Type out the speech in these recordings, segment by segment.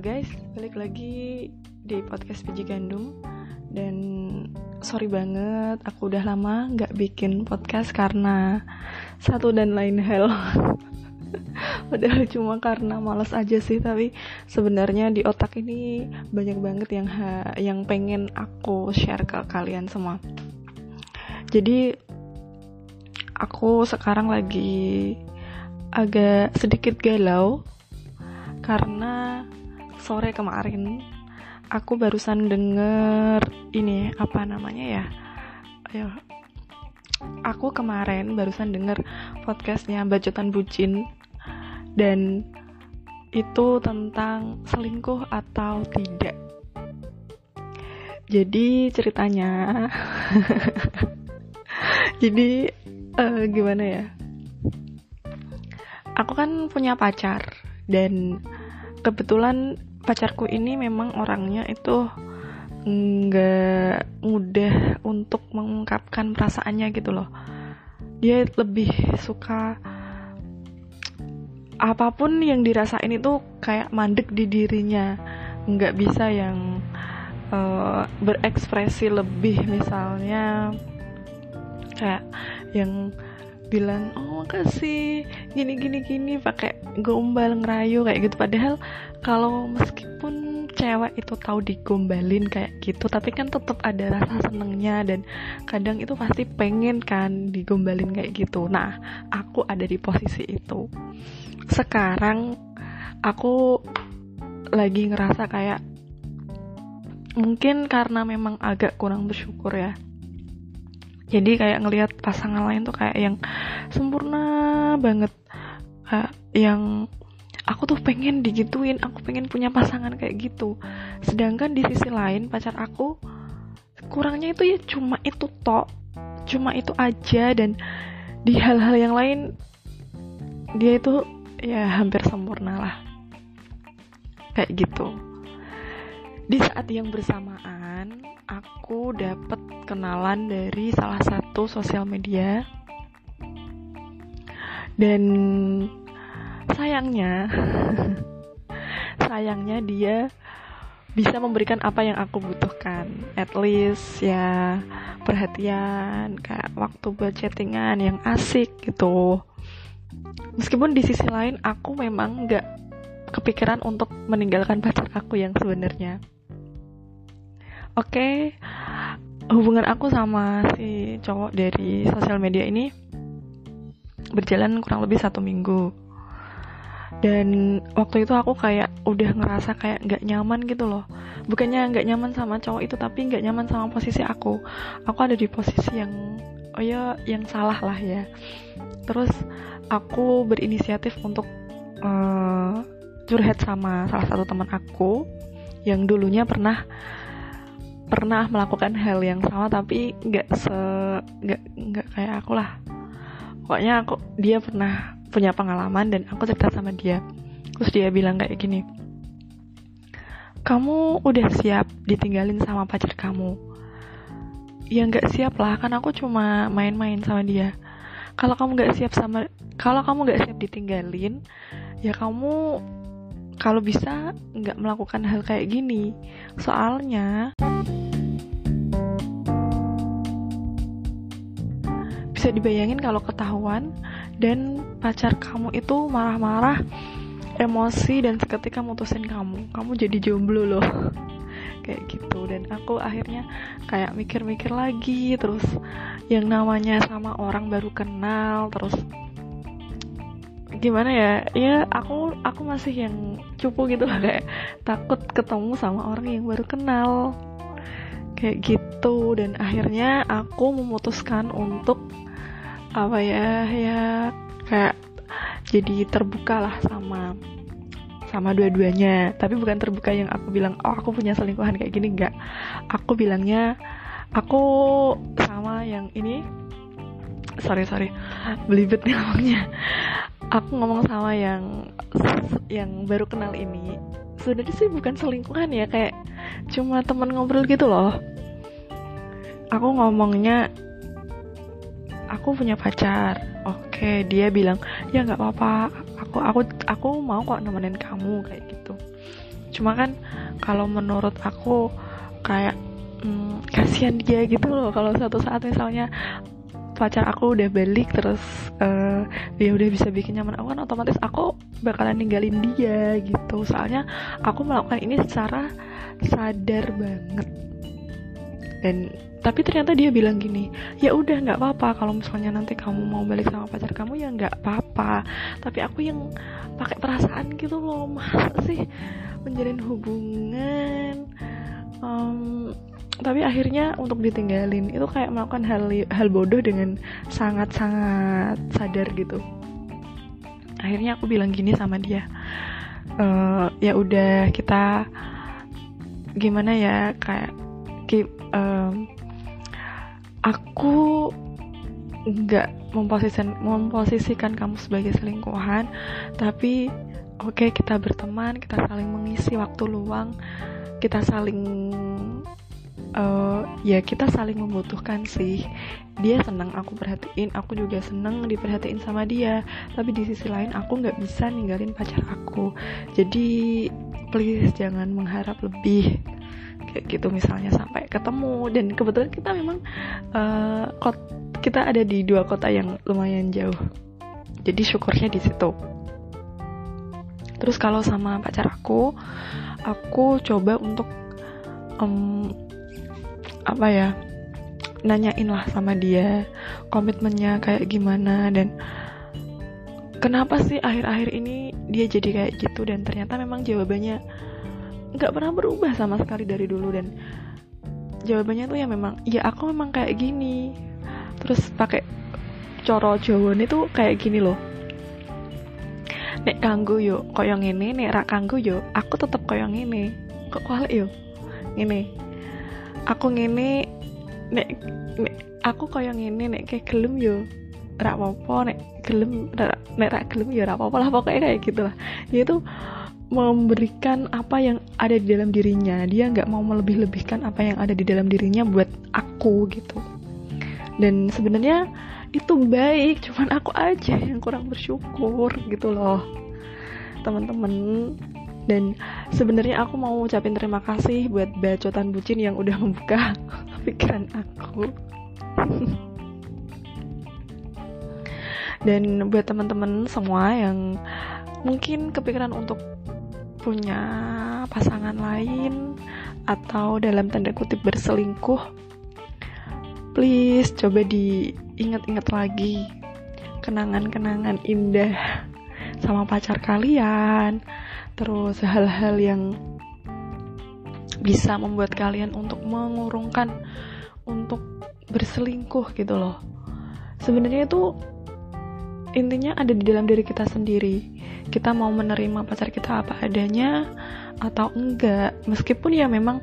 Guys, balik lagi di podcast biji gandum Dan sorry banget, aku udah lama gak bikin podcast karena satu dan lain hal Padahal cuma karena males aja sih, tapi sebenarnya di otak ini banyak banget yang yang pengen aku share ke kalian semua. Jadi aku sekarang lagi agak sedikit galau karena sore kemarin aku barusan denger ini apa namanya ya ayo aku kemarin barusan denger podcastnya bacotan bucin dan itu tentang selingkuh atau tidak. Jadi ceritanya jadi uh, gimana ya aku kan punya pacar dan kebetulan pacarku ini memang orangnya itu nggak mudah untuk mengungkapkan perasaannya gitu loh. Dia lebih suka apa pun yang dirasain itu kayak mandek di dirinya. Nggak bisa yang uh, berekspresi lebih misalnya kayak yang bilang oh makasih. Gini gini gini pakai gombal ngerayu kayak gitu. Padahal kalau meskipun cewek itu tahu digombalin kayak gitu tapi kan tetap ada rasa senengnya dan kadang itu pasti pengen kan digombalin kayak gitu. Nah aku ada di posisi itu. Sekarang aku lagi ngerasa kayak mungkin karena memang agak kurang bersyukur ya jadi kayak ngelihat pasangan lain tuh kayak yang sempurna banget. Kayak yang aku tuh pengen digituin aku pengen punya pasangan kayak gitu. Sedangkan di sisi lain pacar aku kurangnya itu ya cuma itu tok. Cuma itu aja dan di hal-hal yang lain dia itu ya hampir sempurna lah. Kayak gitu di saat yang bersamaan aku dapat kenalan dari salah satu sosial media. Dan sayangnya sayangnya dia bisa memberikan apa yang aku butuhkan. At least ya perhatian kayak waktu buat chattingan yang asik gitu. Meskipun di sisi lain aku memang nggak kepikiran untuk meninggalkan pacar aku yang sebenarnya Oke, okay, hubungan aku sama si cowok dari sosial media ini berjalan kurang lebih satu minggu. Dan waktu itu aku kayak udah ngerasa kayak nggak nyaman gitu loh. Bukannya nggak nyaman sama cowok itu, tapi nggak nyaman sama posisi aku. Aku ada di posisi yang, oh ya, yang salah lah ya. Terus aku berinisiatif untuk uh, curhat sama salah satu teman aku yang dulunya pernah pernah melakukan hal yang sama tapi nggak se nggak nggak kayak aku lah. Pokoknya aku dia pernah punya pengalaman dan aku cerita sama dia. Terus dia bilang kayak gini kamu udah siap ditinggalin sama pacar kamu? Ya nggak siap lah kan aku cuma main-main sama dia. Kalau kamu nggak siap sama kalau kamu nggak siap ditinggalin ya kamu kalau bisa nggak melakukan hal kayak gini. Soalnya bisa dibayangin kalau ketahuan dan pacar kamu itu marah-marah emosi dan seketika mutusin kamu. Kamu jadi jomblo loh. Kayak gitu. Dan aku akhirnya kayak mikir-mikir lagi terus yang namanya sama orang baru kenal terus gimana ya? Ya aku aku masih yang cupu gitu lah kayak takut ketemu sama orang yang baru kenal. Kayak gitu. Dan akhirnya aku memutuskan untuk apa ya ya kayak jadi terbuka lah sama sama dua-duanya. Tapi bukan terbuka yang aku bilang oh aku punya selingkuhan kayak gini. Enggak aku bilangnya aku sama yang ini sorry sorry belibet nih ngomongnya. Aku ngomong sama yang yang baru kenal ini. Sebenarnya sih bukan selingkuhan ya kayak cuma teman ngobrol gitu loh. Aku ngomongnya aku punya pacar. Oke dia bilang ya nggak apa-apa. Aku aku aku mau kok nemenin kamu kayak gitu. Cuma kan kalau menurut aku kayak hmm, kasihan dia gitu loh. Kalau suatu saat misalnya pacar aku udah balik terus uh, dia udah bisa bikin nyaman aku kan otomatis aku bakalan ninggalin dia gitu. Soalnya aku melakukan ini secara sadar banget. Dan tapi ternyata dia bilang gini ya udah nggak apa-apa kalau misalnya nanti kamu mau balik sama pacar kamu ya nggak apa-apa. Tapi aku yang pakai perasaan gitu loh masa sih menjalin hubungan? Um, tapi akhirnya untuk ditinggalin itu kayak melakukan hal hal bodoh dengan sangat-sangat sadar gitu. Akhirnya aku bilang gini sama dia e, ya udah kita gimana ya kayak um, aku nggak memposisikan memposisikan kamu sebagai selingkuhan tapi oke okay, kita berteman kita saling mengisi waktu luang kita saling uh, ya kita saling membutuhkan sih. Dia senang aku perhatiin aku juga senang diperhatiin sama dia tapi di sisi lain aku nggak bisa ninggalin pacar aku. Jadi please jangan mengharap lebih kayak gitu misalnya sampai ketemu. Dan kebetulan kita memang uh, kot kita ada di dua kota yang lumayan jauh. Jadi syukurnya di situ. Terus kalau sama pacar aku aku coba untuk um, apa ya nanyain lah sama dia komitmennya kayak gimana dan kenapa sih akhir-akhir ini dia jadi kayak gitu dan ternyata memang jawabannya nggak pernah berubah sama sekali dari dulu dan jawabannya tuh ya memang ya aku memang kayak gini. Terus pakai coro Jawa itu kayak gini loh. Nek kanggo yo koyong ini nek rak kanggo yo aku tetep koyong ini kok kualik yo? Ini aku ngene nek, nek aku kaya ngene nek kayak gelem yo rak apa nek gelem nek rak gelem yo rak apa lah pokoknya kayak gitulah. Dia tuh memberikan apa yang ada di dalam dirinya. Dia nggak mau melebih-lebihkan apa yang ada di dalam dirinya buat aku gitu. Dan sebenarnya itu baik cuman aku aja yang kurang bersyukur gitu loh teman-teman. Dan sebenarnya aku mau ucapin terima kasih buat bacotan bucin yang udah membuka pikiran aku. Dan buat teman-teman semua yang mungkin kepikiran untuk punya pasangan lain atau dalam tanda kutip berselingkuh please coba diingat-ingat lagi kenangan-kenangan indah sama pacar kalian terus hal-hal yang bisa membuat kalian untuk mengurungkan untuk berselingkuh gitu loh. Sebenarnya itu intinya ada di dalam diri kita sendiri. Kita mau menerima pacar kita apa adanya atau enggak. Meskipun ya memang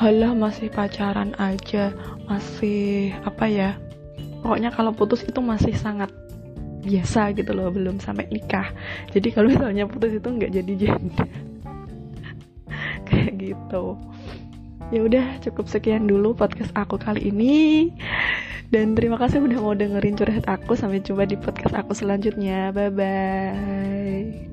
halah masih pacaran aja masih apa ya? Pokoknya kalau putus itu masih sangat biasa gitu loh belum sampai nikah. Jadi kalau misalnya putus itu nggak jadi janda. Kayak gitu. Ya udah cukup sekian dulu podcast aku kali ini dan terima kasih udah mau dengerin curhat aku. Sampai jumpa di podcast aku selanjutnya. Bye bye